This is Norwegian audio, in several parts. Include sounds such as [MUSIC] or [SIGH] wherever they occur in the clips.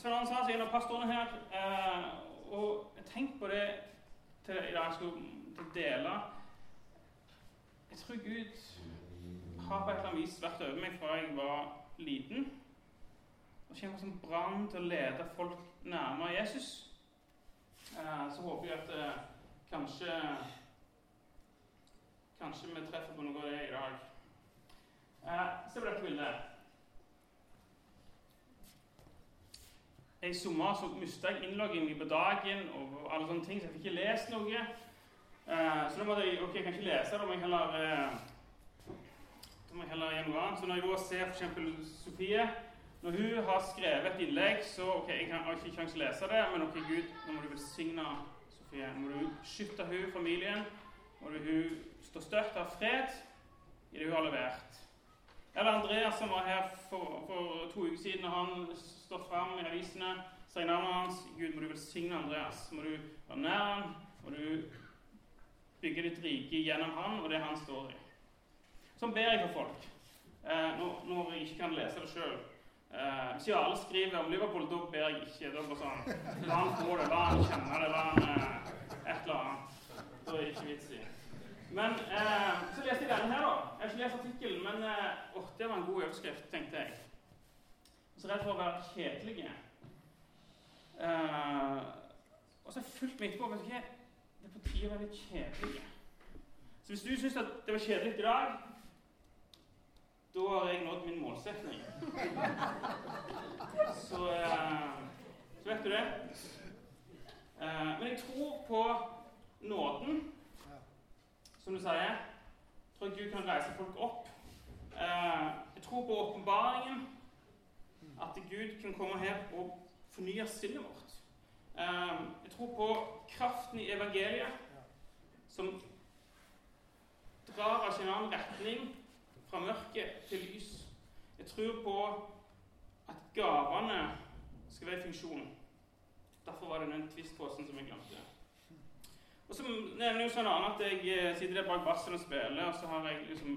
Svein sa, så en av pastorene her. Eh, og tenk på det til i dag jeg skulle dele. Jeg tror Gud har på et eller annet vis vært over meg fra jeg var liten. Og kjenner som brann til å lede folk nærmere Jesus. Eh, så håper jeg at eh, kanskje Kanskje vi treffer på noe av det i dag. Eh, se på dette bildet. I sommer så mista jeg innloggingen på dagen og alle sånne ting, så jeg fikk ikke lest noe. Uh, så da måtte jeg ok, jeg kan ikke lese, det, men jeg heller uh, da må jeg heller gjøre noe annet. Så når jeg da ser f.eks. Sofie Når hun har skrevet et innlegg, så ok, jeg har ikke kjangs til å lese det, men ok, Gud, nå må du velsigne Sofie. Nå må du beskytte hun, familien. Må du hun stå støtt av fred i det hun har levert. Eller Andreas som var her for, for to uker siden, og han står fram i avisene, sier navnet hans. Gud, må du velsigne Andreas. Må du være nær ham. må du bygge ditt rike gjennom han og det han står i. Sånn ber jeg for folk. Eh, når, når, jeg ikke kan lese det sjøl. Eh, hvis alle skriver om Liverpool, da ber jeg ikke. Da bare sånn, La han få det, la han kjenne det, la han eh, et eller annet. Da er det ikke vits i. Men eh, så leste jeg denne her, da. Jeg har ikke lest artikkelen, men eh, oh, det var en god overskrift, tenkte jeg. Så redd for å være kjedelig. Eh, og så har jeg fulgt meg etterpå. vet du? Det er på tide å være litt kjedelig. Så hvis du syns at det var kjedelig i dag, da har jeg nådd min målsetning. Så, eh, så vet du det. Eh, men jeg tror på nåden som du sier. Jeg tror Gud kan reise folk opp. Eh, jeg tror på åpenbaringen. At Gud kan komme her og fornye sinnet vårt. Eh, jeg tror på kraften i evangeliet, som drar av en annen retning fra mørke til lys. Jeg tror på at gavene skal være i funksjon. Derfor var det den tvistposen som jeg glemte. Og så nevner jo sånn annet at jeg eh, sitter der bak bassen og spiller, og så har jeg liksom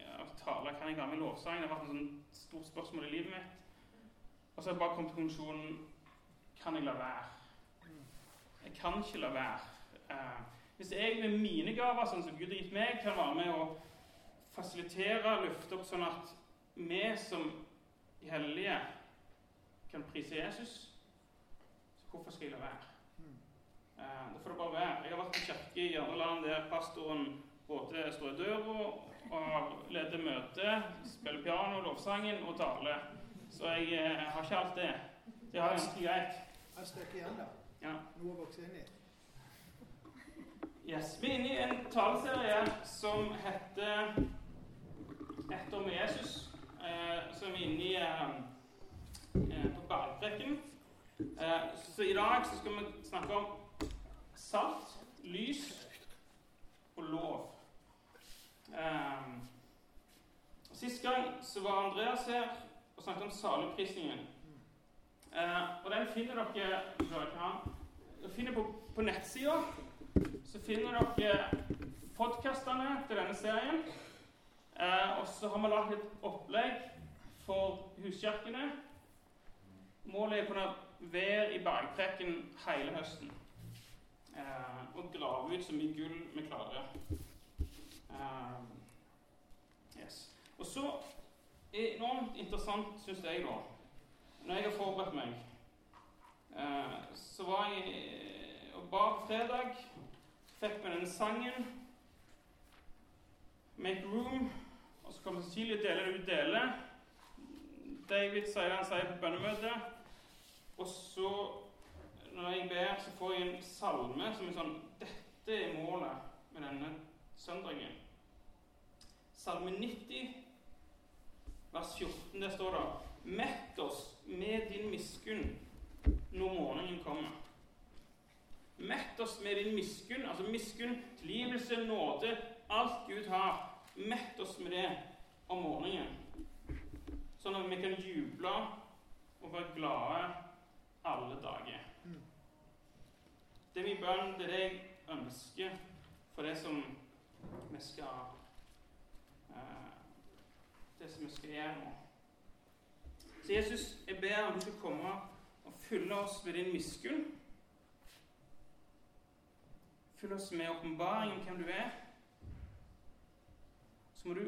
ja, taler, Kan jeg være med i lovsang? Det har vært et sånn stort spørsmål i livet mitt. Og så har jeg bare kommet til konklusjonen Kan jeg la være? Jeg kan ikke la være. Eh, hvis jeg med mine gaver, sånn som Gud har gitt meg, kan være med å fasilitere, løfte opp sånn at vi som hellige kan prise Jesus, så hvorfor skal jeg la være? Eh, det får det bare være. Jeg har vært i kirke i andre land der pastoren både står i døra og leder møte, spiller piano, lovsangen og taler. Så jeg eh, har ikke alt det. Det har jeg ganske greit. Et stykke igjen, da. Ja. Noe å vokse inn i. Yes. Vi er inne i en taleserie som heter 'Ett om Jesus'. Eh, som er inne i eh, eh på Bergprekken. Eh, så i dag så skal vi snakke om salt, lys og lov. Um, Sist gang så var Andreas her og snakket om saligprisningen. Uh, og den finner dere dere finner på, på nettsida. Så finner dere podkastene til denne serien. Uh, og så har vi lagd et opplegg for huskirkene. Målet er å kunne være i bergprekken hele høsten eh, og grave ut så mye gull vi klarer. Eh, yes. Og så enormt interessant, syns jeg, da Når jeg har forberedt meg, eh, så var jeg og ba på fredag. Fikk med den sangen 'Make Room'. Og så kom Cecilie og deler det ut dele. David sier han sier på bønnemøtet. Og så når jeg ber, så får jeg en salme som er sånn Dette er målet med denne søndagen. Salme 90, vers 14, der står det Mett oss med din miskunn når morgenen kommer. Mett oss med din miskunn, altså miskunn, tilgivelse, nåde, alt Gud har. Mett oss med det om morgenen. Sånn at vi kan juble og være glade alle dager. Det er min bønn, det er det jeg ønsker for det som vi skal uh, Det som vi skal gjøre nå. Så Jesus, jeg ber om du skal komme og fylle oss med din miskunn. Fyll oss med åpenbaring om hvem du er. Så må du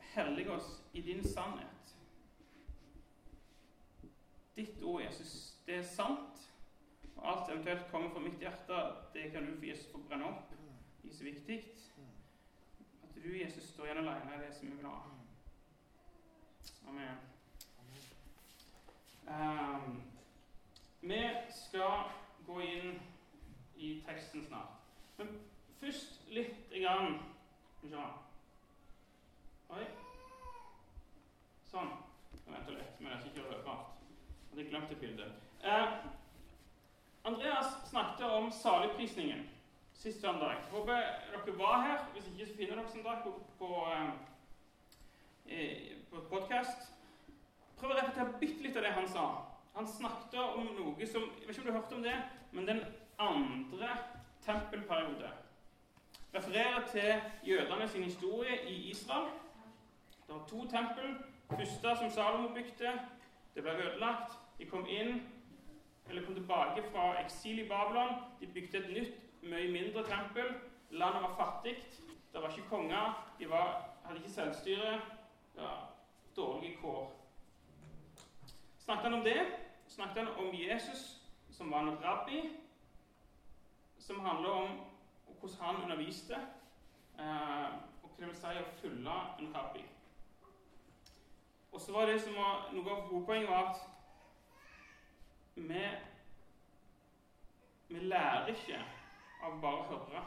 hellige oss i din sannhet. Ditt ord, Jesus, det er sant. Og alt eventuelt kommer fra mitt hjerte, det kan du for Jesus få brenne opp. Det er så viktig. At du, Jesus, står igjen alene, er det som er bra. Amen. Um, vi skal gå inn i teksten snart. Men først litt grann Skal vi se Oi. Sånn. Jeg venter litt, men jeg skal ikke gjøre rart. Jeg hadde glemt et bilde. Eh, Andreas snakket om saligprisningen sist søndag. Håper dere var her. Hvis ikke, så finner dere søndag på, på, eh, på podkast. Prøv å repetere bitte litt av det han sa. Han snakket om noe som Jeg vet ikke om du har hørt om det, men den andre tempelperiode refererer til jødene sin historie i Israel. Det var to tempel. Første som Salomo bygde. Det ble ødelagt. De kom inn, eller kom tilbake fra eksil i Babylon. De bygde et nytt, mye mindre tempel. Landet var fattig. Det var ikke konger. De var, hadde ikke selvstyre. Ja, dårlige kår. Snakket han om det? Snakket han om Jesus, som var en rabbi, som handler om hvordan han underviste, eh, og hva det vil si å følge en rabbi. Og så var det som var Noe av hovedpoenget var at vi, vi lærer ikke av bare å høre.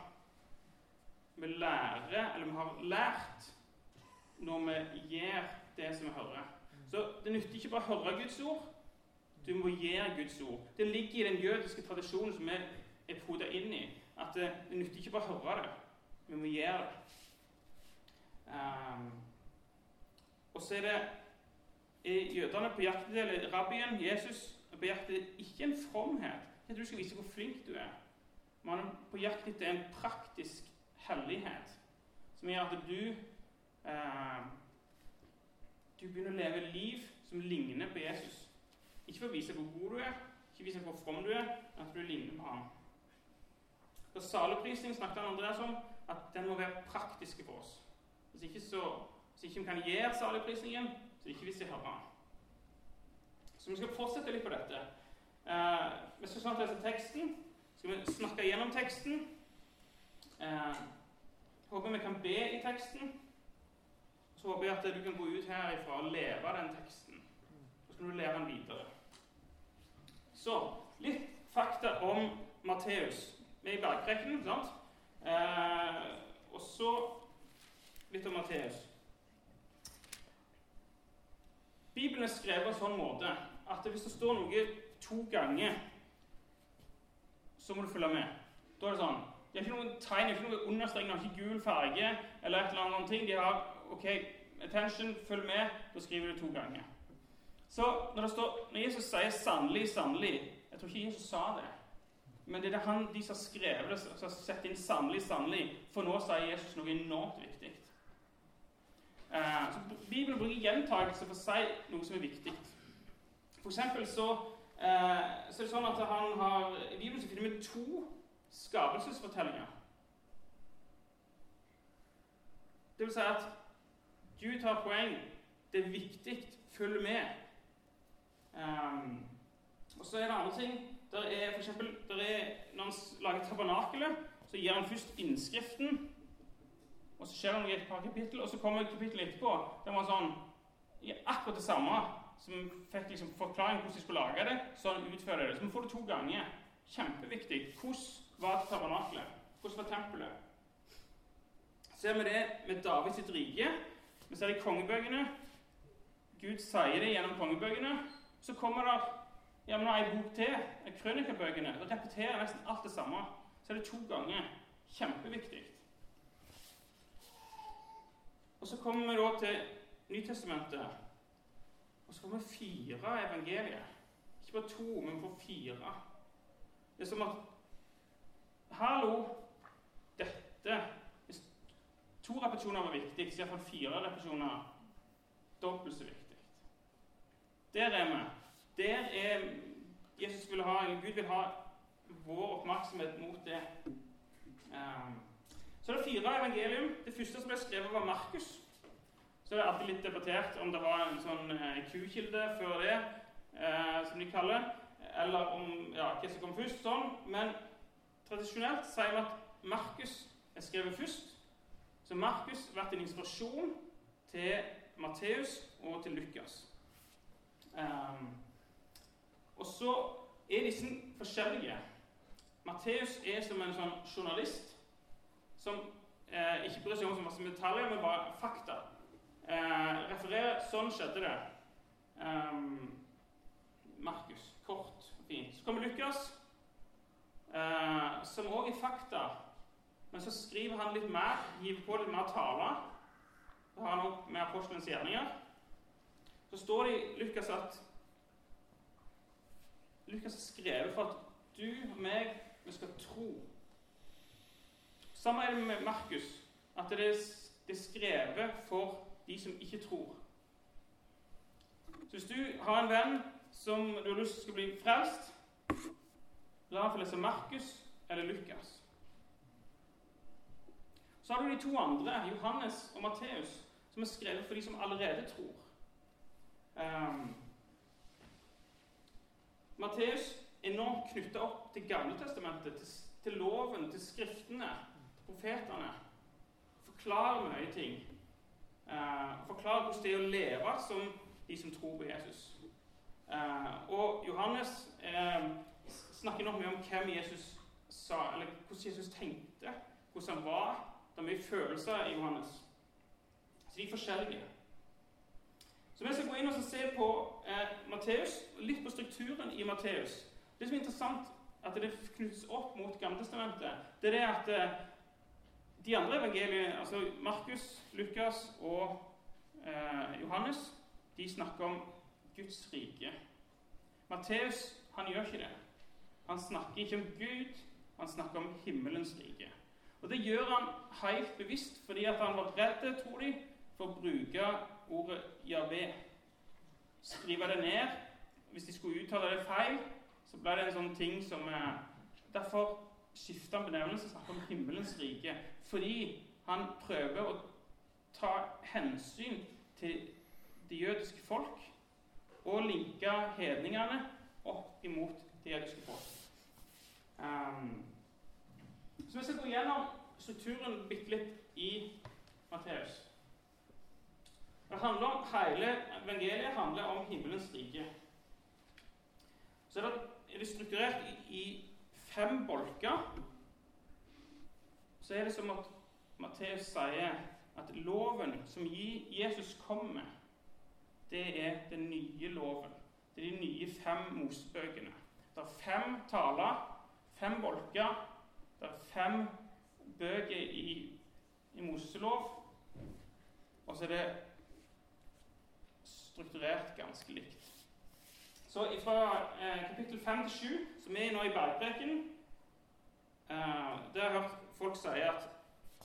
Vi lærer, eller vi har lært, når vi gjør det som vi hører. Så det nytter ikke bare å høre Guds ord. Du må gjøre Guds ord. Det ligger i den jødiske tradisjonen som vi er poda inn i. At det, det nytter ikke bare å høre det. Vi må gjøre det. Um, og så er det er jødene på jakt eller rabbien, Jesus, er på jakt etter ikke en fromhet. At du skal vise hvor flink du er. Men han er på jakt etter en praktisk hellighet som gjør at du eh, Du begynner å leve liv som ligner på Jesus. Ikke for å vise hvor god du er, ikke vise hvor from du er, men at du ligner på ham. På saleprisning snakket han Andreas om at den må være praktisk for oss. Hvis ikke, så, hvis ikke vi kan gi saleprisningen, så er det ikke hvis jeg hører han. Så vi skal fortsette litt på dette. Eh, vi skal snart lese teksten. Skal vi snakke gjennom teksten? Eh, håper vi kan be i teksten. Så håper jeg at du kan gå ut herifra og leve den teksten. Så skal du lære den videre. Så litt fakta om Matteus. Vi er i bergprekken, sant? Eh, og så litt om Matteus. Bibelen er skrevet på en sånn måte at hvis det står noe to ganger, så må du følge med. Da er det sånn Det er ikke noen tegn, det er ikke noe understrekning, har ikke gul farge eller et eller annet ting. De har OK, attention, følg med. Da skriver du to ganger. Så når, står, når Jesus sier 'sannelig, sannelig' Jeg tror ikke Jesus sa det. Men det er det han, de som har skrevet det, som har sett inn 'sannelig, sannelig'. For nå sier Jesus noe enormt viktig. Eh, så Bibelen bruker gjentakelse for å si noe som er viktig. For eksempel så, eh, så er det sånn at han har, I Bibelen så finner vi to skapelsesfortellinger. Det vil si at Gud tar poeng. Det er viktig. Følg med. Um, og så er det andre ting. Der er for eksempel, er, når han lager tabernakelet, så gir han først innskriften. Og så skjer det noe i et par kapittel, og så kommer kapittelet etterpå. Det var sånn akkurat det samme. Som fikk liksom forklaring hvordan de skulle lage det. Sånn utfører det. Så vi får det to ganger. Kjempeviktig. Hvordan var tabernakelet? Hvordan var tempelet? Ser vi det med Davids rike? Vi ser det i kongebøkene. Gud sier det gjennom kongebøkene. Så kommer det ja, men ei bok til, krønikabøkene. Da repeterer nesten alt det samme. Så er det to ganger. Kjempeviktig. Og så kommer vi da til Nytestamentet. Og så får vi fire evangelier. Ikke bare to, men får fire. Det er som at Hallo! Dette Hvis to repetisjoner var viktig, så iallfall fire repetisjoner dobbelt så viktig. Der er vi. Der er Jesus vil ha, eller Gud vil ha vår oppmerksomhet mot det. Um, så det er fire evangelium. Det første som ble skrevet, var Markus. Så er det alltid litt debattert om det var en sånn eh, kukilde før det, eh, som de kaller eller om ja, hva som kom først. sånn. Men tradisjonelt sier vi at Markus er skrevet først. Så Markus har vært en inspirasjon til Matteus og til Lukas. Um, og så er disse forskjellige. Matteus er som en sånn journalist som eh, ikke bryr seg om så masse detaljer, men bare fakta. Eh, refererer sånn skjedde det. Um, Markus. Kort og fint. Så kommer Lukas, eh, som òg er fakta. Men så skriver han litt mer, gir på litt mer taler. Så har han òg med apostelens gjerninger. Så står det i Lukas at Lukas har skrevet for at du og meg vi skal tro. Samme er det med Markus, at er, det er skrevet for de som ikke tror. Så hvis du har en venn som du har lyst til skal bli frelst, la ham få lese Markus eller Lukas. Så har du de to andre, Johannes og Matteus, som er skrevet for de som allerede tror. Um, Matteus enormt knytta opp til Gamle testamentet, til, til, loven, til skriftene, til profetene. Forklarer mye ting. Uh, forklarer hvordan det er å leve som de som tror på Jesus. Uh, og Johannes uh, snakker nok mye om hvem Jesus sa, eller hvordan Jesus tenkte, hvordan han var. Det er mye følelser i Johannes. Så de er forskjellige. Så vi skal gå inn og se på eh, Matteus, litt på strukturen i Matteus. Det som er interessant, at det knyttes opp mot Gamletestamentet, det er det at eh, de andre evangeliene, altså Markus, Lukas og eh, Johannes, de snakker om Guds rike. Matteus han gjør ikke det. Han snakker ikke om Gud, han snakker om himmelens rike. Og Det gjør han helt bevisst fordi han var redd, tror de, for å bruke ordet Javé. Skrive det ned. Hvis de skulle uttale det feil, så ble det en sånn ting som eh, Derfor skifter han benevnelse og snakker om himmelens rike. Fordi han prøver å ta hensyn til det jødiske folk og linke hedningene opp imot det jødiske folk. Um, så vi skal gå gjennom strukturen bitte litt i Matteus. Det handler om, Hele evangeliet handler om himmelens rike. Så er det, er det strukturert i, fem bolker. Så er det som at Matteus sier at loven som Jesus kom med, det er den nye loven. Det er de nye fem Mosebøkene. Det er fem taler, fem bolker. Det er fem bøker i, i Moselov. Og så er det strukturert ganske likt. Så fra eh, kapittel 5 til 7, som er nå i bergpreken eh, Der har jeg hørt folk si at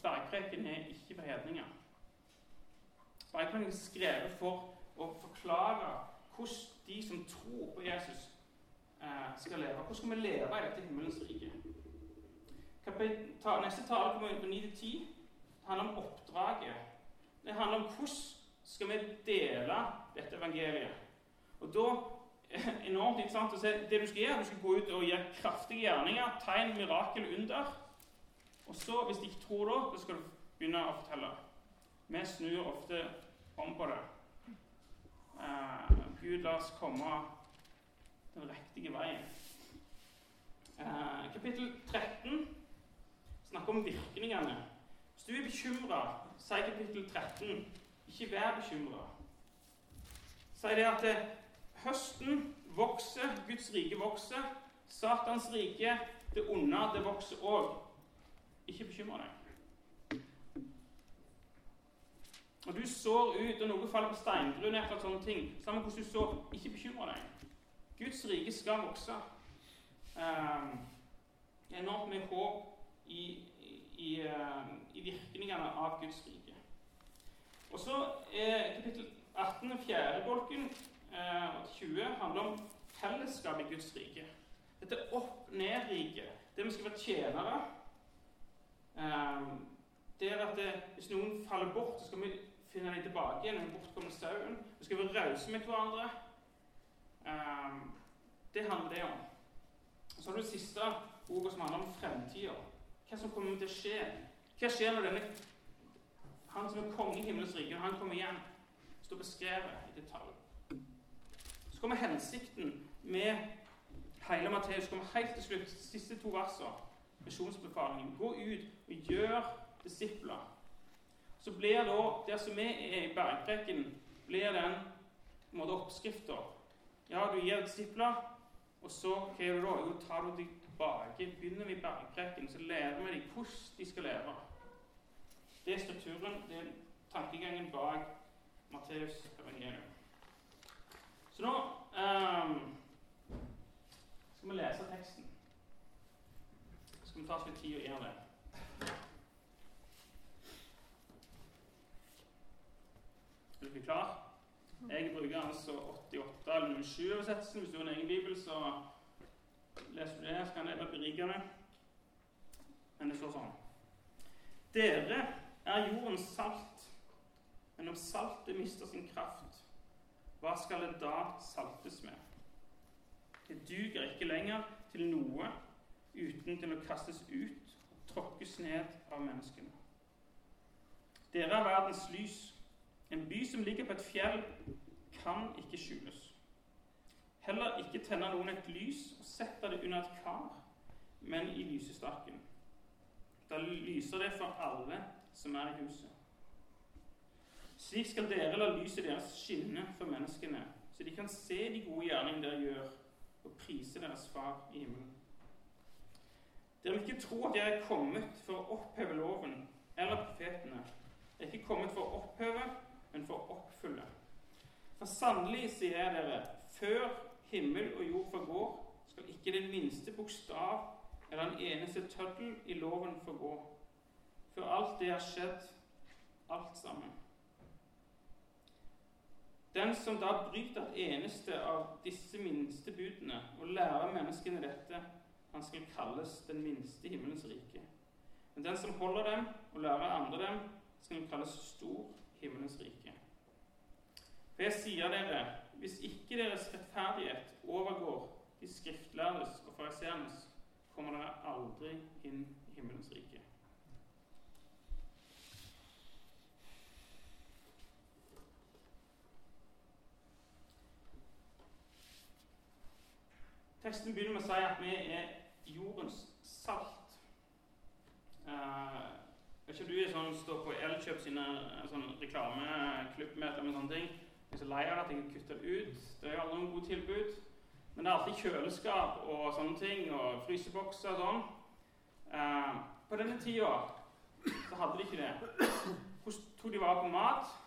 bergpreken er ikke for hedninger. Bergpreken er skrevet for å forklare hvordan de som tror på Jesus, eh, skal leve. Hvordan skal vi leve i dette himmelens rike? Neste tale kommer på 9-10. Det handler om oppdraget. Det handler om hvordan skal vi dele dette evangeliet. Og da [LAUGHS] enormt interessant å se det du skal gjøre. Du skal gå ut og gjøre kraftige gjerninger, tegn, mirakel, under. Og så, hvis de ikke tror det, så skal du begynne å fortelle. Vi snur ofte om på det. Uh, Gud, la oss komme den riktige veien. Uh, kapittel 13 snakker om virkningene. Hvis du er bekymra, sier kapittel 13, ikke vær bekymra sier det at eh, høsten vokser, Guds rike vokser. Satans rike, det onde, det vokser òg. Ikke bekymre deg. Når du sår ut, og noe faller på steingrunn, etter sånne ting, samme hvordan du sår, ikke bekymre deg. Guds rike skal vokse. Um, enormt med håp i, i, uh, i, virkningene av Guds rike. Og så er kapittel 18, fjerde bolken, eh, og 20 handler om fellesskap i Guds rike. Dette opp-ned-riket. Det vi skal være tjenere. Der det er at det, Hvis noen faller bort, så skal vi finne dem tilbake igjen. den bortkomne sauen. Vi skal være rause med hverandre. Um, det handler det om. Så har du det siste ordet som handler om fremtida. Hva som kommer til å skje. Hva skjer når denne han som er konge i himmelens rike, han kommer igjen, står beskrevet i detalj. Så kommer hensikten med hele Matteus kommer helt til slutt, siste to versene, misjonsbefalingen. Gå ut og gjør disipler. Så blir da, det som er i bergpreken, blir den måte oppskrifta. Ja, du gir disipler, og så hva gjør du da? Jo, tar du dem tilbake. Begynner vi i bergprekken, så lærer vi dem hvordan de skal leve. Det er strukturen, det er tankegangen bak Matteus evangelium. Så nå um, skal vi lese teksten. Så skal vi ta oss litt tid og gjøre det. Er dere klar? Jeg bruker altså 88 eller 07-oversettelsen. Hvis du har en egen bibel, så leser du det. Så kan det berike deg. Men det står sånn. Dere er jordens salt. Men om saltet mister sin kraft, hva skal det da saltes med? Det duger ikke lenger til noe uten til å kastes ut og tråkkes ned av menneskene. Dere er verdens lys. En by som ligger på et fjell, kan ikke skjules. Heller ikke tenner noen et lys og setter det under et kar, men i lysestaken. Da lyser det for alle som er i huset. Slik skal dere la lyset deres skinne for menneskene, så de kan se de gode gjerningene dere gjør, og prise deres Far i himmelen. Dere må ikke tro at jeg er kommet for å oppheve loven eller profetene. Jeg er ikke kommet for å oppheve, men for å oppfylle. For sannelig, sier jeg dere, før himmel og jord forgår, skal ikke den minste bokstav eller en eneste tøddel i loven forgå før alt det har skjedd, alt sammen. Den som da bryter et eneste av disse minste budene og lærer menneskene dette, han skal kalles den minste himmelens rike. Men den som holder dem og lærer andre dem, skal kalles stor himmelens rike. For jeg sier dere, hvis ikke deres rettferdighet overgår de skriftlærdes og fariseernes, kommer dere aldri inn i himmelens rike. Teksten begynner med å si at vi er jordens salt. Uh, vet ikke du er sånn, står på Elkjøp sine eh, sånn reklameklubbmøter med sånne ting. Jeg er så lei av at jeg kutter det ut. Det er jo aldri noen godt tilbud. Men det er alltid kjøleskap og sånne ting, og frysebokser og sånn. Uh, på denne tida så hadde de ikke det. Hvordan tok de vare på mat?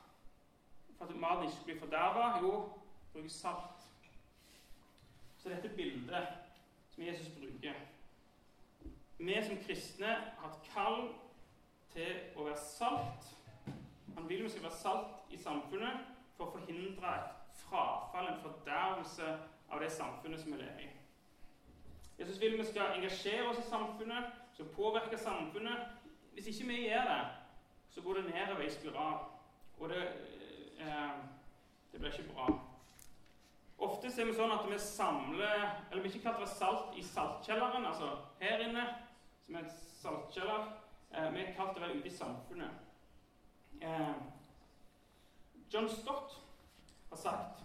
For at maten ikke skulle bli forderva? Jo, bruke salt. Så dette bildet som Jesus bruker Vi som kristne har et kall til å være salt. Han vil vi skal være salt i samfunnet for å forhindre et frafall, en fordervelse av det samfunnet som vi lever i. Jesus vil vi skal engasjere oss i samfunnet, skal påvirke samfunnet. Hvis ikke vi gjør det, så går det nedover i spiral. Og det, eh, det blir ikke bra. Ofte er vi sånn at vi samler Eller vi ikke klatrer salt i saltkjelleren, altså her inne, som er et saltkjeller. Eh, vi kalt være ute i samfunnet. Eh, John Stott har sagt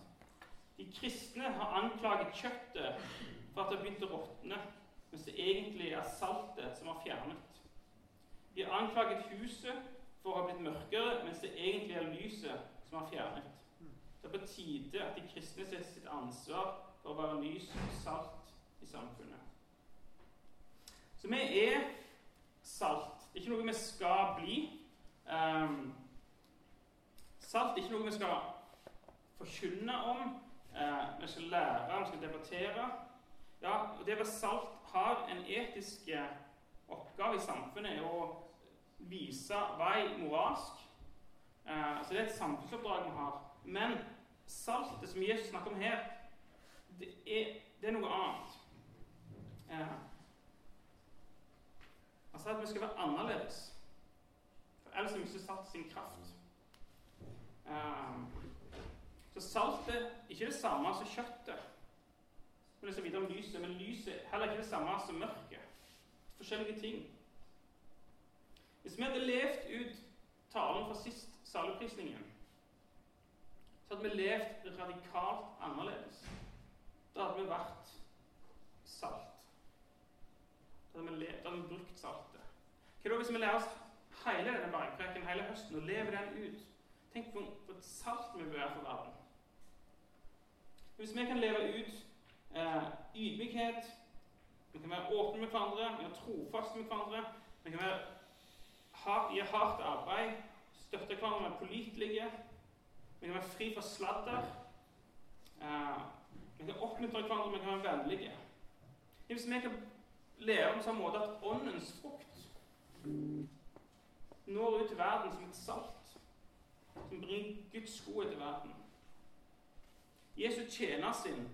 de kristne har anklaget kjøttet for at det har begynt å råtne, mens det egentlig er saltet som har fjernet. De har anklaget huset for å ha blitt mørkere, mens det egentlig er lyset som har fjernet. Det er på tide at de kristne ser sitt ansvar for å være lys og salt i samfunnet. Så vi er salt. Det er ikke noe vi skal bli. Um, salt er ikke noe vi skal forkynne om. Uh, vi skal lære, vi skal debattere. Ja, og Det å være salt har en etisk oppgave i samfunnet er å vise vei moralsk. Uh, så det er et samfunnsoppdrag vi har. Men saltet som Jesus snakker om her, det er det er noe annet. Eh, han sa at vi skal være annerledes. For ellers har vi ikke satt sin kraft. Eh, så saltet er ikke det samme som kjøttet. Vi leser videre om lyset, men lyset er heller ikke det samme som mørket. Forskjellige ting. Hvis vi hadde levd ut talen fra sist saleprisningen, så hadde vi levd radikalt annerledes. Da hadde vi vært salt. Da hadde vi, levd, da hadde vi brukt saltet. Hva da hvis vi lærer oss hele denne bergpreken hele høsten og lever den ut? Tenk på et salt vi bør være for verden. Hvis vi kan leve ut eh, ydmykhet, vi kan være åpne med hverandre, vi være trofaste med hverandre, vi kan være, ha, gi hardt arbeid, støtte hverandre, være pålitelige, vi kan være fri fra sladder. Eh, vi kan oppmuntre hverandre, vi kan være vennlige. Hvis vi kan leve på samme måte at åndens frukt når ut til verden som et salt, som bringer Guds godhet til verden Jesus tjener sin,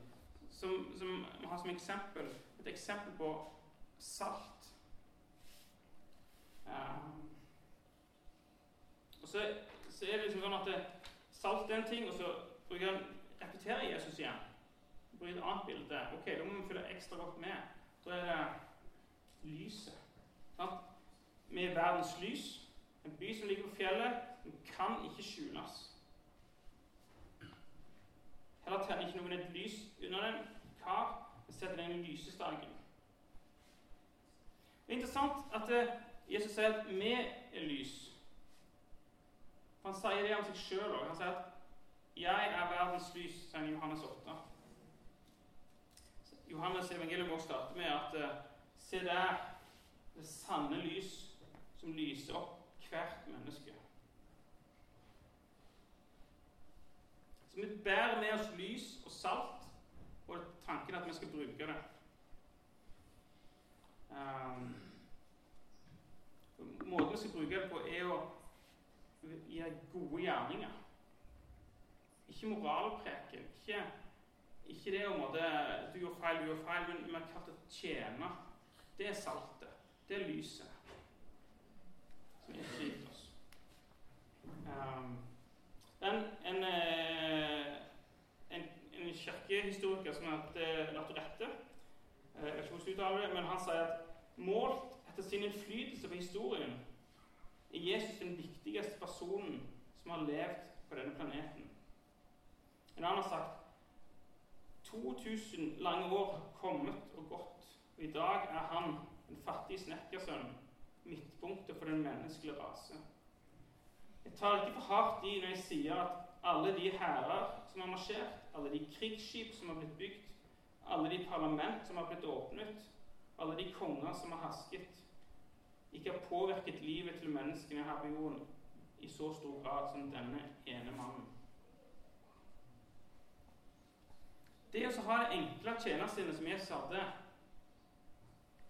som, som vi har som eksempel, et eksempel på salt. Um, og så, så, er det liksom sånn at det, salt en ting, og så bruker han repeterer Jesus igjen. Bruker et annet bilde. Ok, Da må vi følge ekstra godt med. Da er det lyset. Sant? Vi er verdens lys. En by som ligger på fjellet, den kan ikke skjules. Heller tenner ikke noen et lys under den kar, setter den i lysestaken. Det er interessant at eh, Jesus sier at vi er lys. Han sier det om seg sjøl òg. Han sier at 'Jeg er verdens lys', sier Johannes 8. Johannes evangelium også starter med at eh, 'Se der, det sanne lys som lyser opp hvert menneske'. Så vi bærer med oss lys og salt, og tanken at vi skal bruke det. Um, måten vi skal bruke det på, er å gi gode gjerninger. Ikke moralpreken. Ikke, ikke det om at du gjør feil, du gjør feil, men vi har kalt det tjene. Det er saltet. Det er lyset som innfrir oss. Um, en, en, en, en kirkehistoriker som heter Latorette Jeg vet ikke hvordan du uttaler det, men han sier at målt etter sin innflytelse på historien er Jesus den viktigste personen som har levd på denne planeten. En annen har sagt 2000 lange år har kommet og gått, og i dag er han, en fattig snekkersønn, midtpunktet for den menneskelige rase. Jeg tar ikke for hardt i når jeg sier at alle de hærer som har marsjert, alle de krigsskip som har blitt bygd, alle de parlament som har blitt åpnet, alle de konger som har hersket, ikke har påvirket livet til menneskene her på jorden i så stor grad som denne ene mannen. Det å ha det enkle tjenersinnet som Jesus hadde,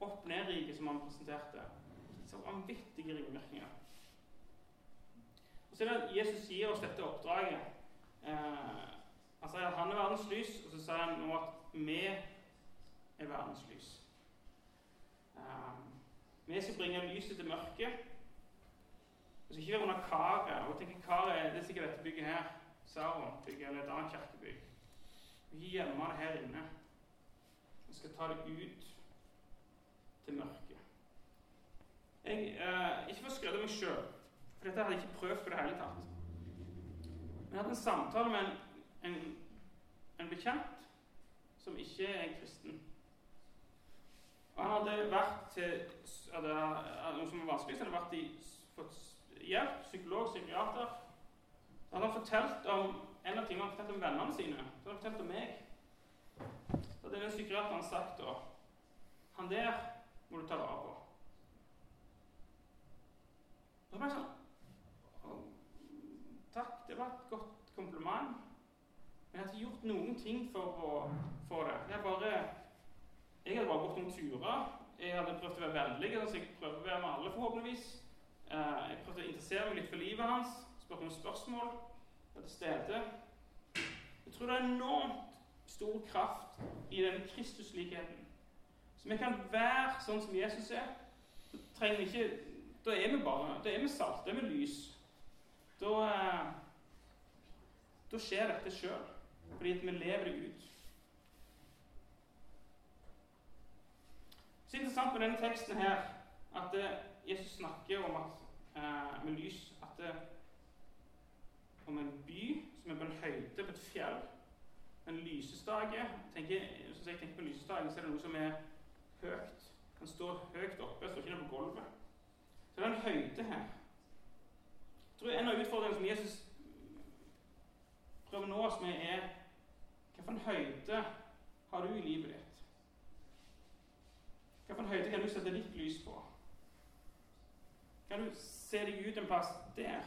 opp-ned-riket som han presenterte, så vanvittige ringvirkninger. Og så er det at Jesus gir oss dette oppdraget. Eh, han sier at han er verdens lys, og så sier han nå at vi er verdens lys. Eh, vi skal bringe lyset til mørket. Vi skal ikke være under karet. Og tenke karet det er sikkert dette bygget her. Saron-bygget eller et annet kirkebygg. Vi gjemmer gjemme det her inne. Vi skal ta det ut til mørket. Jeg, eh, ikke for å skryte meg sjøl, for dette hadde jeg ikke prøvd på det hele tatt. Men jeg hadde en samtale med en, en, en bekjent som ikke er kristen. Og han hadde vært til hadde, Noe som var vanskelig, så hadde vært i, fått hjelp, psykolog, psykiater. Så hadde han fortalt om en av tingene han fortalte om vennene sine. Så hadde han fortalt om meg. Så hadde den psykiateren sagt da Han der må du ta vare på. Og så ble jeg sånn Takk, det var et godt kompliment. Men jeg har ikke gjort noen ting for å få det. Jeg, bare, jeg hadde bare gått noen turer. Jeg hadde prøvd å være vennlig. Altså jeg prøver å være med alle, forhåpentligvis. Eh, jeg prøvde å interessere meg litt for livet hans. Spurte noen spørsmål. Var til stede. Jeg tror det er enormt stor kraft i den Kristuslikheten. Så vi kan være sånn som Jesus er. Da trenger vi ikke, Da er vi bare Da er vi salt, da er vi lys. Da, eh, da skjer dette sjøl, fordi vi lever det ut. Så interessant med denne teksten her at eh, Jesus snakker om at eh, med lys at det, om en by som er på en høyde på et fjell. En lysestake Hvis jeg tenker på lysestaken, så er det noe som er høyt. Den står høyt oppe, står ikke på gulvet. Så det er en høyde her. Jeg tror En av utfordringene som Jesus prøver å nå oss med, er hvilken høyde har du i livet ditt? Hvilken høyde kan du sette ditt lys på? Kan du se deg ut en plass der?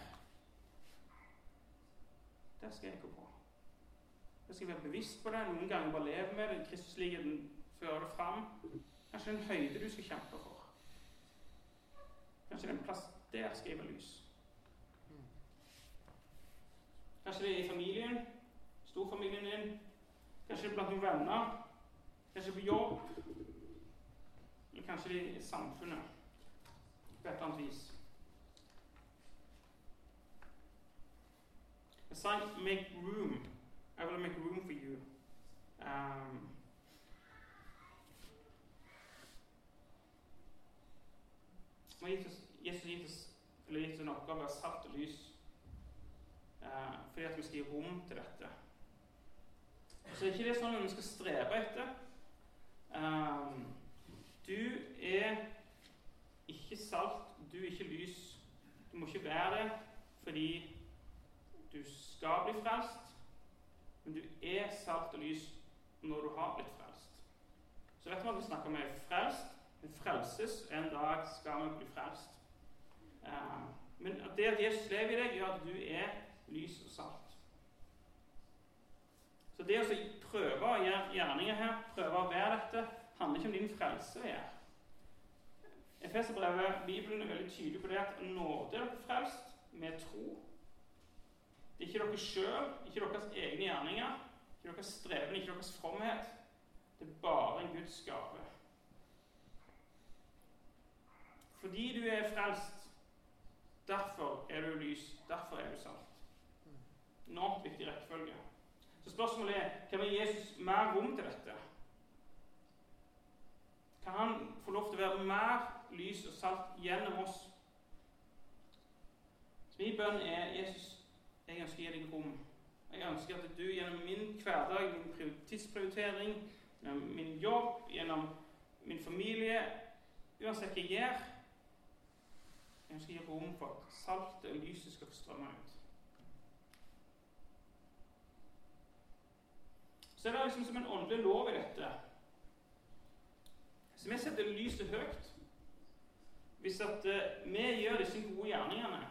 Der skal jeg gå på. Jeg skal være bevisst på det. Noen ganger bare leve med det. Kristusligheten fører det fram. Kanskje en høyde du skal kjempe for. Kanskje det er en plass der skal jeg være lys. Kanskje det er i familien, storfamilien din. Kanskje det er blant noen venner. Kanskje på jobb. Eller kanskje i samfunnet på et eller annet vis. Jeg sign 'make room'. I will make room for you. Um, Jesus har gitt oss en oppgave av salt og lys uh, fordi at vi skal gi rom til dette. Så er ikke det sånn at vi skal strebe etter. Um, du er ikke salt, du er ikke lys. Du må ikke være det fordi du skal bli frelst, men du er salt og lys når du har blitt frelst. Så vet vi at vi snakker om frelst. men frelses. En dag skal vi bli frelst. Uh, men det at Jesus lever i deg, gjør at du er lys og salt. Så det å prøve å gjøre gjerninger her, prøve å være dette, handler ikke om din frelse. å gjøre. Efeserbrevet, Bibelen er veldig tydelig på det at nåde er dere frelst med tro. Det er ikke dere sjøl, ikke deres egne gjerninger, ikke deres streben, ikke deres fromhet. Det er bare en Guds gave. Fordi du er frelst, derfor er du lys, derfor er du salt. Enormt viktig rekkefølge. Så spørsmålet er kan vi gi Jesus mer rom til dette? Kan han få lov til å være mer lys og salt gjennom oss? Så min bønn er Jesus, jeg ønsker å gi deg rom. Jeg ønsker at du gjennom min hverdag, min tidsprioritering, gjennom min jobb, gjennom min familie Uansett hva jeg gjør, jeg ønsker å gi rom for at saltet og lyset skal få strømme ut. Så det er liksom som en åndelig lov i dette. Så vi setter lyset høyt. Hvis at vi gjør disse gode gjerningene,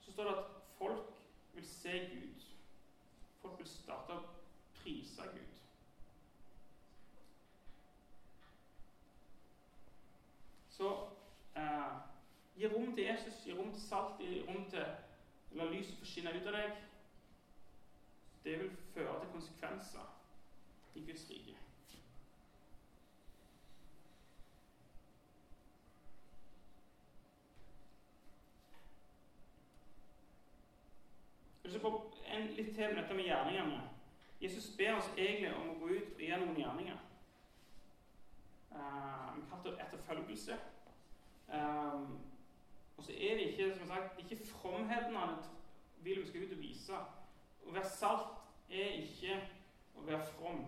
så står det at folk vil se Gud. Folk vil starte å prise Gud. Så eh, gi rom til Jesus, gi rom til salt, gi rom til La lyset få skinne ut av deg. Det vil føre til konsekvenser i Guds rike. Så på en litt til med dette med gjerningene. Jesus ber oss egentlig om å gå ut og gjøre noen gjerninger. Uh, vi kaller det etterfølgelse. Um, og så er det ikke som sagt, ikke fromheten han vil vi skal ut og vise. Å være salt er ikke å være from.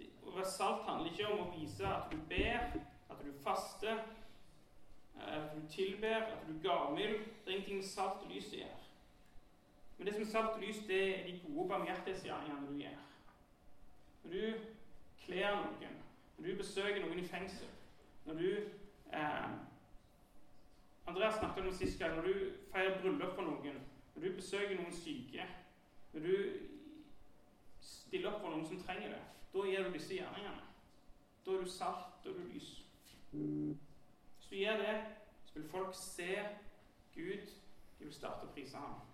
Å være salt handler ikke om å vise at du ber, at du faster, at du tilber, at du gavmild. Det er ingenting med salt og lys å gjøre. Men det som er salt og lys, det er de gode barmhjertighetsgjerningene du gjør. Når du kler noen, når du besøker noen i fengsel, når du eh, Andreas snakket om det sist gang. Når du feirer bryllup for noen, når du besøker noen syke, når du stiller opp for noen som trenger det, da gjør du disse gjerningene. Da er du salt, da er du lys. Hvis du gjør det, så vil folk se Gud. De vil starte å prise ham.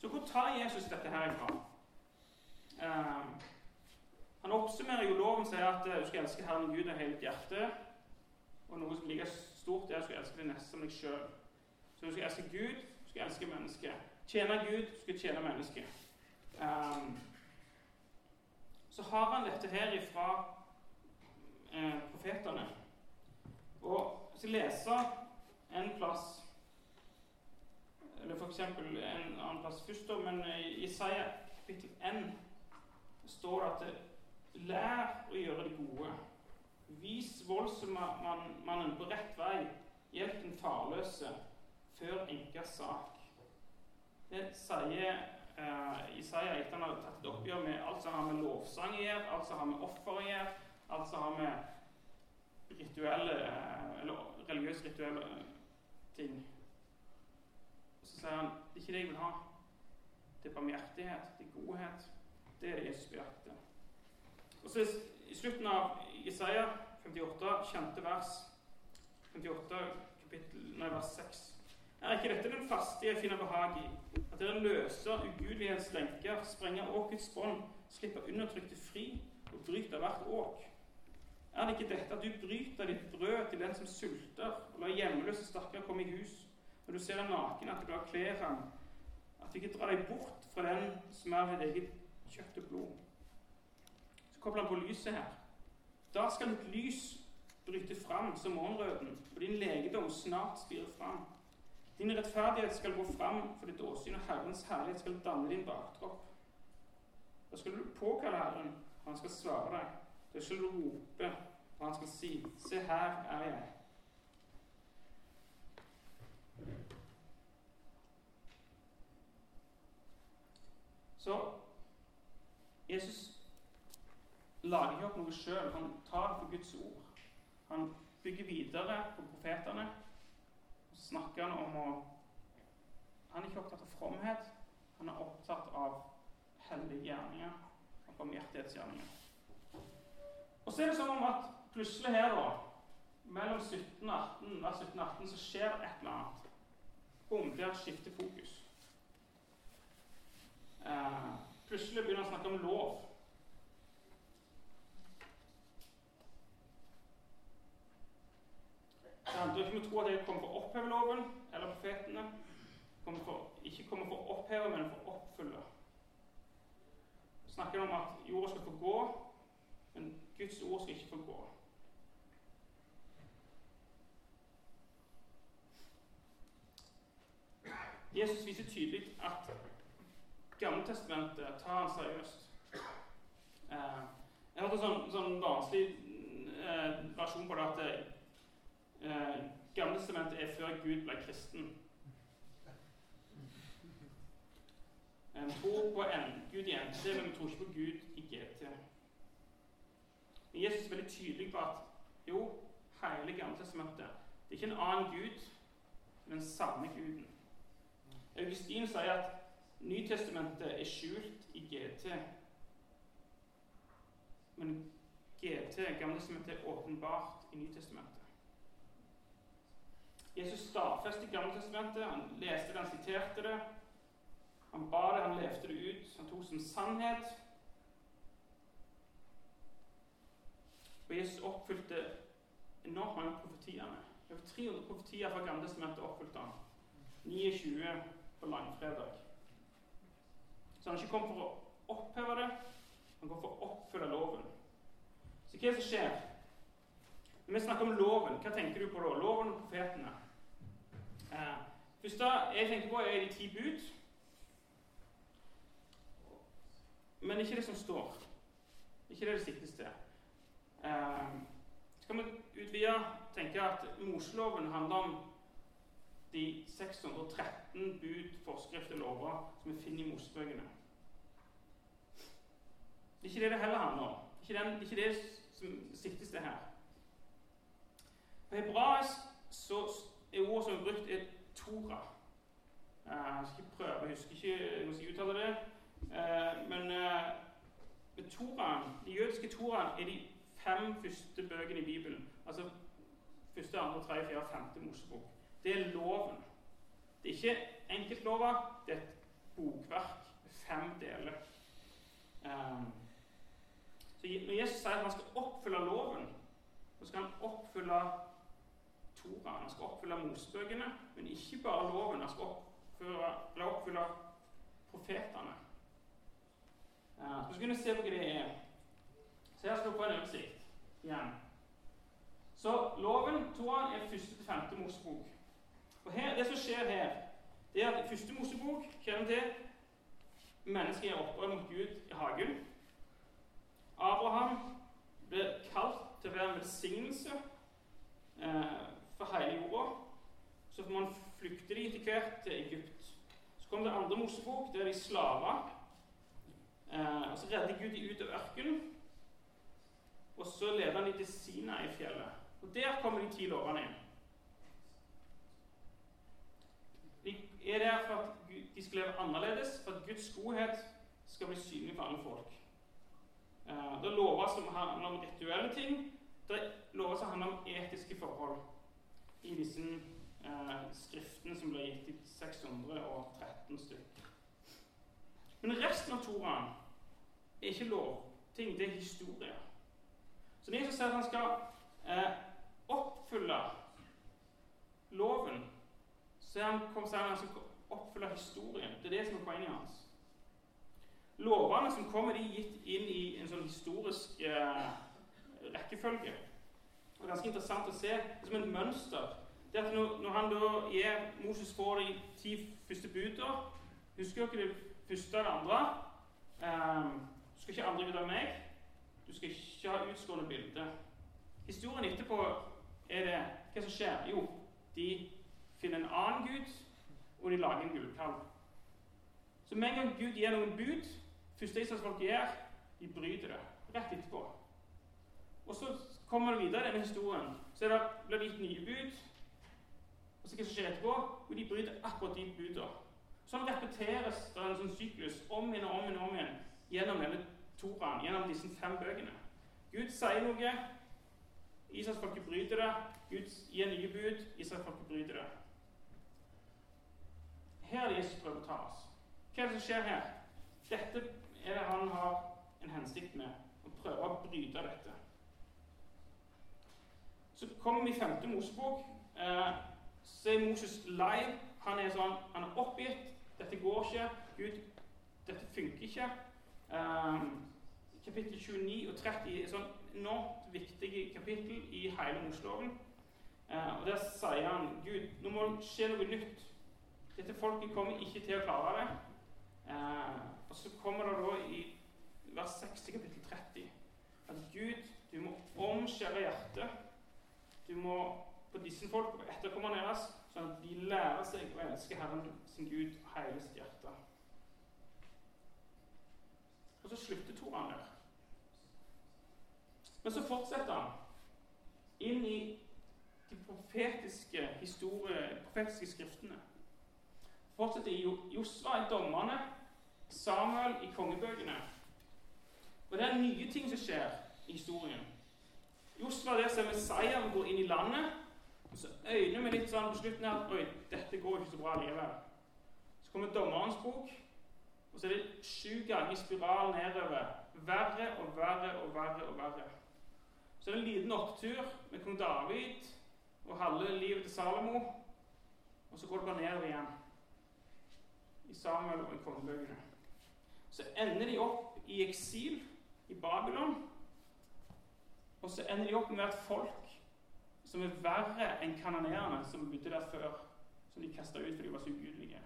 Så hvor tar Jesus dette her ifra? Um, han oppsummerer jo loven sier at eh, du skal elske Herren Gud av hele ditt hjerte. Og noe som like stort, er at du skal elske det neste som deg sjøl. Så du skal elske Gud, du skal elske mennesket. Tjene Gud, du skal tjene mennesket. Um, så har han dette her ifra eh, profetene. Og jeg skal lese en plass Eller f.eks. en annen plass først, men i Isaiah kapittel 1 står det at Lær å gjøre det gode. Vis voldsmannen på rett vei. Hjelp den farløse. Før enkers sak. Det sier uh, Isaiah etter han har tatt et oppgjør med alt som har med lovsang å gjøre, alt som har med offer å gjøre, alt som har med rituelle, uh, eller religiøse rituelle ting. Sier han det er ikke det jeg vil ha. Det er barmhjertighet, det er godhet. Det er det Jesus bejakter. Og så I slutten av Isaiah 58, kjente vers 58, kapittel, nei, vers 6 Er ikke dette den faste jeg finner behag i? At dere løser ugudelighets lenker, sprenger åkets bånd, slipper undertrykte fri og bryter hvert åk? Er det ikke dette at du bryter ditt brød til den som sulter, og lar hjemløse stakkar komme i hus? Når du ser en naken, at du lar kle ham, at du ikke drar deg bort fra den som er ditt eget kjøtt og blod. Så kobler han på lyset her. Da skal ditt lys bryte fram som morgenrøden, og din legedom snart spire fram. Din rettferdighet skal gå fram for ditt åsyn, og Herrens herlighet skal danne din baktropp. Da skal du påkalle Herren, og han skal svare deg. Da skal du rope, og han skal si, Se, her er jeg. Så Jesus lager ikke opp noe sjøl. Han tar det for Guds ord. Han bygger videre på profetene. Så snakker han om å Han er ikke opptatt av fromhet. Han er opptatt av hellige gjerninger. og barmhjertighetsgjerninger. Og så er det som om at plutselig her, da, mellom 17 og 18, vers 17 og 18, så skjer et eller annet. Bom, skifter fokus. Eh, plutselig begynner han å snakke om lov. Da ikke må tro at jeg kommer for å oppheve loven eller profetene. Kommer for, ikke kommer for å oppheve, men for å oppfylle. Snakker om at jorda skal få gå, men Guds ord skal ikke få gå. Jesus viser tydelig at Gammeltestamentet tar han seriøst. Eh, jeg hørte en sånn, sånn barnslig versjon på det at eh, Gammeltestamentet er før Gud ble kristen. En tror på en Gud i NT, men vi tror ikke på Gud i GT. Men Jesus er veldig tydelig på at jo, hele Gammeltestamentet det er ikke en annen Gud, men samme Guden. Augustin sier at Nytestamentet er skjult i GT. Men GT, Gamletestamentet, er åpenbart i Nytestamentet. Jesus stadfestet Gamletestamentet. Han leste det, han siterte det. Han ba det, han levde det ut. Han tok som sannhet. Og Jesus oppfylte enormt mange profetiene. Over 300 profetier fra Gamletestamentet oppfylte han. 29 på langfredag. Så han er ikke kommet for å oppheve det, han kommer for å oppfylle loven. Så hva er det som skjer? Når vi snakker om loven, hva tenker du på da? Loven og profetene. Eh, første jeg tenker på, er de ti bud. Men ikke det som står. Ikke det det siktes til. Eh, kan vi utvide tenke at Moseloven handler om 613 bud, forskrifter, lover som vi finner i Mosebøkene. Det er ikke det det heller handler om. Det er ikke, den, det som siktes til her. På hebraisk så er ordet som er brukt, er Tora. Eh, jeg skal ikke prøve, jeg husker ikke hvordan jeg uttaler det. Eh, men med Toraen, de jødiske toraen er de fem første bøkene i Bibelen. Altså første, andre, tredje, fjerde, femte Mosebok. Det er loven. Det er ikke enkeltlover, det er et bokverk med fem deler. Um, så når Jesus sier at han skal oppfylle loven, så skal han oppfylle Toraen. Han skal oppfylle Mosebøkene, men ikke bare loven. Han skal oppfylle, oppfylle profetene. Uh, så skal vi se på hva det er. Så her skal du få en oversikt igjen. Så loven, Toraen, er første til femte Mosebok. Og her, Det som skjer her, det er at første Mosebok kjenner til mennesket gjør opprør mot Gud i hagen. Abraham ble kalt til å være en velsignelse eh, for hele jorda. Så får man flykte de etter hvert til Egypt. Så kom det andre Mosebok, der de slaver. Eh, og Så redder Gud de ut av ørkenen. Og så leder han de til Sina i fjellet. Og Der kommer de ti lovene inn. Er der for at de skal leve annerledes, for at Guds godhet skal bli synlig for alle folk. Uh, det loves som handler om rituelle ting. Det loves som handler om etiske forhold i disse uh, skriftene som ble gitt i 613 stykker. Men resten av Toraen er ikke lovting, det er historie. Så det er som sier at han skal uh, oppfylle loven så han kom seg han skal oppfylle historien. Det er det som er poenget hans. Lovene som kommer, de er gitt inn i en sånn historisk eh, rekkefølge. Er ganske interessant å se det er som et mønster. Det at når, når han da gir Moses får de ti første buda Husker dere det første det andre? Eh, du skal ikke andre vite av meg. Du skal ikke ha utskårne bilder. Historien etterpå er det Hva som skjer? Jo, de finner en annen gud, og de lager en gullkalv. Så med en gang Gud gir noen bud, første Israelsfolk gjør, de bryter det rett etterpå. Og så kommer det videre i denne historien. Så det, blir det gitt nye bud. Og så hva som skjer etterpå? Jo, de bryter akkurat de budene. Sånn repeteres det en sånn syklus om igjen og om igjen, om igjen gjennom denne Toraen, gjennom disse fem bøkene. Gud sier noe, Israelsfolket bryter det. Gud gir nye bud, Israelsfolket bryter det. Her er det Jesus prøver å ta oss. Hva er det som skjer her? Dette er det han har en hensikt med. Å prøve å bryte dette. Så kommer vi i femte Mosebok. Eh, så er Moses live. Han er sånn, han er oppgitt. Dette går ikke. Gud, dette funker ikke. Eh, kapittel 29 og 30 er sånn enormt viktige kapittel i hele Moseloven. Eh, og Der sier han Gud, nå må det skje noe nytt. Dette folket kommer ikke til å klare det. Eh, og så kommer det da i vers 60 kapittel 30 at Gud, du må omskjære hjertet. Du må på disse folk og etterkommerne deres, sånn at de lærer seg å elske Herren sin Gud hele sitt hjerte. Og så slutter Toran der. Men så fortsetter han inn i de profetiske, profetiske skriftene fortsetter Josva i dommerne, Samuel i kongebøkene. Og det er nye ting som skjer i historien. Josva der ser Messiah går inn i landet, og så øyner vi litt sånn på slutten her Oi, dette går ikke så bra likevel. Så kommer dommerens bok, og så er det sju ganger spiral nedover. Verre og verre og verre og verre. Så er det en liten opptur med kong David og halve livet til Salomo, og så går det bare nedover igjen i Samuel og i kongebøkene. Så ender de opp i eksil i Babylon. Og så ender de opp med et folk som er verre enn kanonerene som bodde der før. Som de kasta ut fordi de var så ugudelige.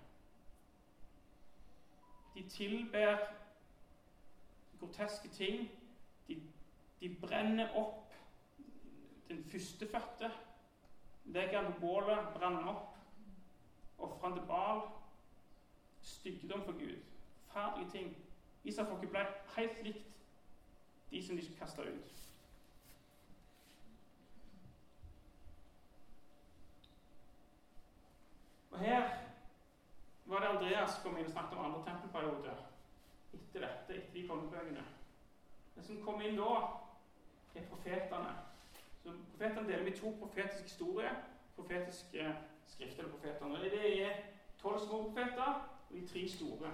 De tilber groteske ting. De, de brenner opp den førstefødte. Legger han på bålet, brenner han opp. Ofrer han til Bal styggedom for Gud. Forferdelige ting. Israelfolket ble helt likt de som de kasta ut. Og Her var det Andreas kom inn og snakket om andre tempelperioder. Etter dette, etter de kongebøkene. Det som kom inn da, er profetene. Så Profetene deler vi to profetiske historier. Profetiske skrifter eller profetene. Det er og de tre store.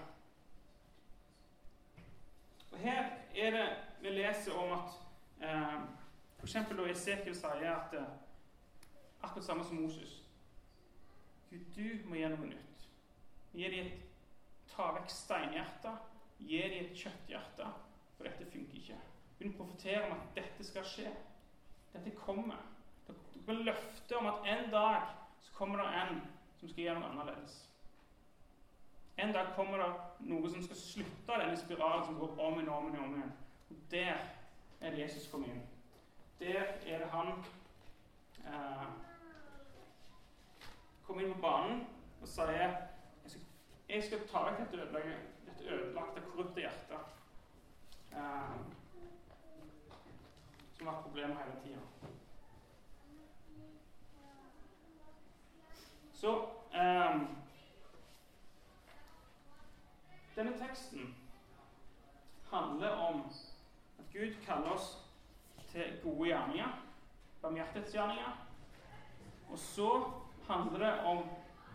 Og Her er det vi leser om at eh, F.eks. da Esekiel sier at eh, akkurat samme som Moses Gud, du må gjøre noe nytt. Gi dem et ta vekk steinhjertet. gi dem et kjøtthjerte, for dette funker ikke. Hun profetere om at dette skal skje. Dette kommer. Blir løfte om at en dag så kommer det en som skal gjøre noe annerledes. En dag kommer det noe som skal slutte denne spiralen som går om og om og om igjen. Og der er det Jesus kommer inn. Der er det han eh, kommer inn på banen og sier jeg skal, jeg skal ta vekk dette ødelagte, dette ødelagte korrupte hjertet. Eh, som har vært problemet hele tida. Så eh, Denne teksten handler om at Gud kaller oss til gode gjerninger, barmhjertighetsgjerninger. Og så handler det om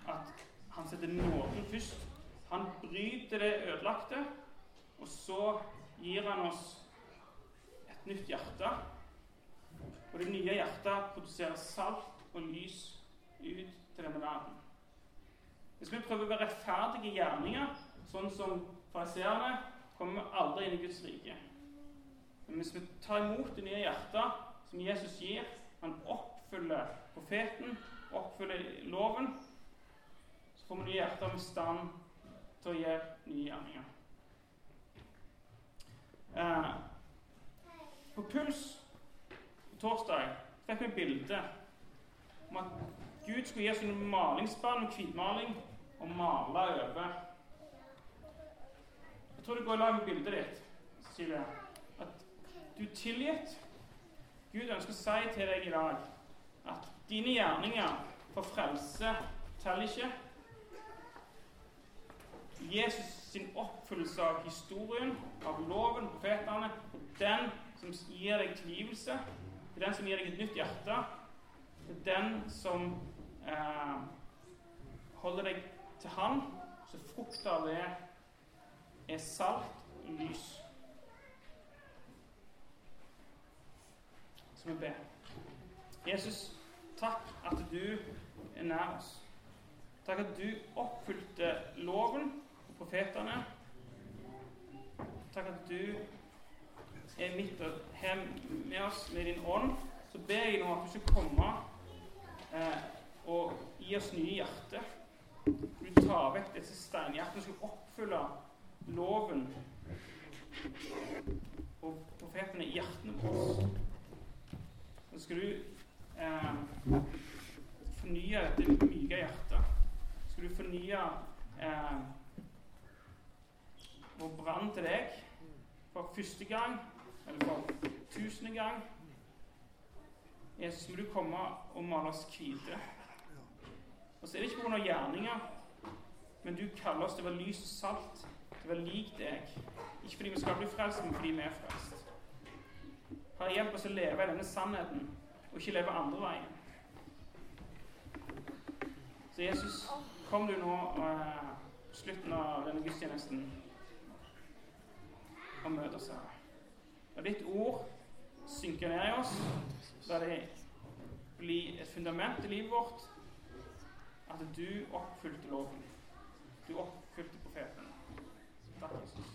at han setter nåden først. Han bryter det ødelagte, og så gir han oss et nytt hjerte. Og det nye hjertet produserer salt og lys ut til denne verden. Hvis vi prøver å være rettferdige gjerninger, sånn som fariseerne, kommer vi aldri inn i Guds rike. Men hvis vi tar imot det nye hjertet som Jesus gir, han oppfyller profeten, oppfyller loven, så får vi nye hjerter med stand til å gjøre nye gjerninger. Eh, på Puls på torsdag fikk vi bilde om at Gud skulle gi oss en malingsspann med hvitmaling og male over. Tror det går i lag med bildet ditt, Silje. at du er tilgitt. Gud ønsker å si til deg i dag at dine gjerninger for frelse teller ikke. Jesus sin oppfyllelse av historien, av loven, profetene, den som gir deg tilgivelse, det er den som gir deg et nytt hjerte, det er den som eh, holder deg til Han, så frukter det er salt og lys. Så vi ber. Jesus, takk at du er nær oss. Takk at du oppfylte loven og profetene. Takk at du er midt her med oss med din ånd. Så ber jeg nå at du skal komme eh, og gi oss nye hjerter. Du tar vekk disse steinhjertene som skal oppfylle loven og profetene i hjertene våre. Så skal du eh, fornye dette myke hjertet. Skal du fornye eh, vår brann til deg for første gang, eller for tusende gang. Jesus, må du komme og male oss hvite. Og så er det ikke pga. gjerninger, men du kaller oss til å være lys og salt, til lik deg. Ikke fordi vi skal bli frelst, men fordi vi er frelst. Herre, hjelp oss å leve i denne sannheten, og ikke leve andre veien. Så Jesus, kom du nå eh, på slutten av denne gudstjenesten og møt oss her. La ditt ord synke ned i oss. La det bli et fundament i livet vårt at du oppfylte loven. Du oppfylte profeten. fuck yourself.